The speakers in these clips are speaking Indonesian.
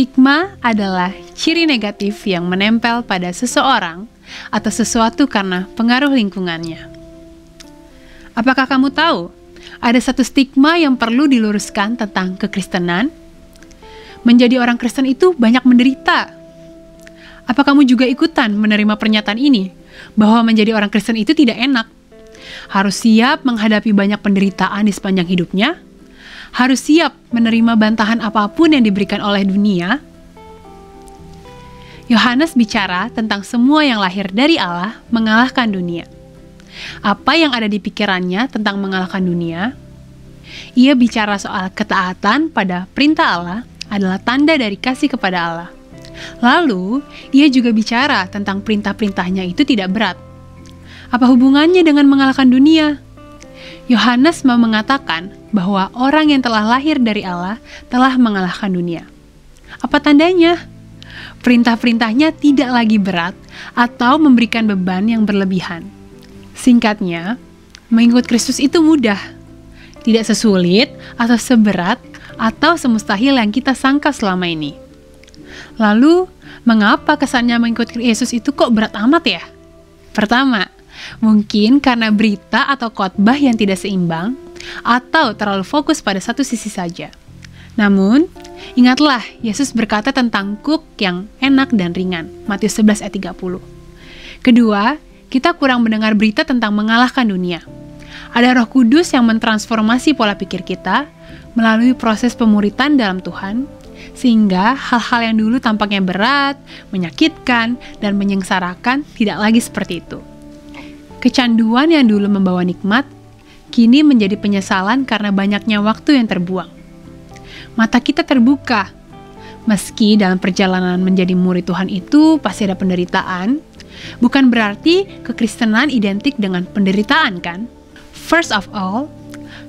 Stigma adalah ciri negatif yang menempel pada seseorang atau sesuatu karena pengaruh lingkungannya. Apakah kamu tahu ada satu stigma yang perlu diluruskan tentang kekristenan? Menjadi orang Kristen itu banyak menderita. Apa kamu juga ikutan menerima pernyataan ini bahwa menjadi orang Kristen itu tidak enak? Harus siap menghadapi banyak penderitaan di sepanjang hidupnya? Harus siap menerima bantahan apa pun yang diberikan oleh dunia? Yohanes bicara tentang semua yang lahir dari Allah mengalahkan dunia. Apa yang ada di pikirannya tentang mengalahkan dunia? Ia bicara soal ketaatan pada perintah Allah adalah tanda dari kasih kepada Allah. Lalu, ia juga bicara tentang perintah-perintahnya itu tidak berat. Apa hubungannya dengan mengalahkan dunia? Yohanes mau mengatakan bahwa orang yang telah lahir dari Allah telah mengalahkan dunia. Apa tandanya? perintah-perintahnya tidak lagi berat atau memberikan beban yang berlebihan. Singkatnya, mengikut Kristus itu mudah, tidak sesulit atau seberat atau semustahil yang kita sangka selama ini. Lalu, mengapa kesannya mengikut Yesus itu kok berat amat ya? Pertama, mungkin karena berita atau khotbah yang tidak seimbang atau terlalu fokus pada satu sisi saja. Namun, ingatlah Yesus berkata tentang kuk yang enak dan ringan. Matius 11 ayat 30. Kedua, kita kurang mendengar berita tentang mengalahkan dunia. Ada roh kudus yang mentransformasi pola pikir kita melalui proses pemuritan dalam Tuhan, sehingga hal-hal yang dulu tampaknya berat, menyakitkan, dan menyengsarakan tidak lagi seperti itu. Kecanduan yang dulu membawa nikmat, kini menjadi penyesalan karena banyaknya waktu yang terbuang mata kita terbuka. Meski dalam perjalanan menjadi murid Tuhan itu pasti ada penderitaan, bukan berarti kekristenan identik dengan penderitaan kan? First of all,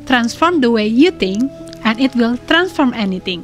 transform the way you think and it will transform anything.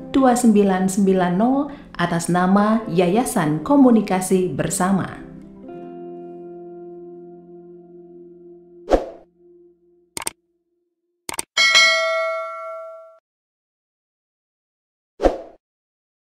2990 atas nama Yayasan Komunikasi Bersama.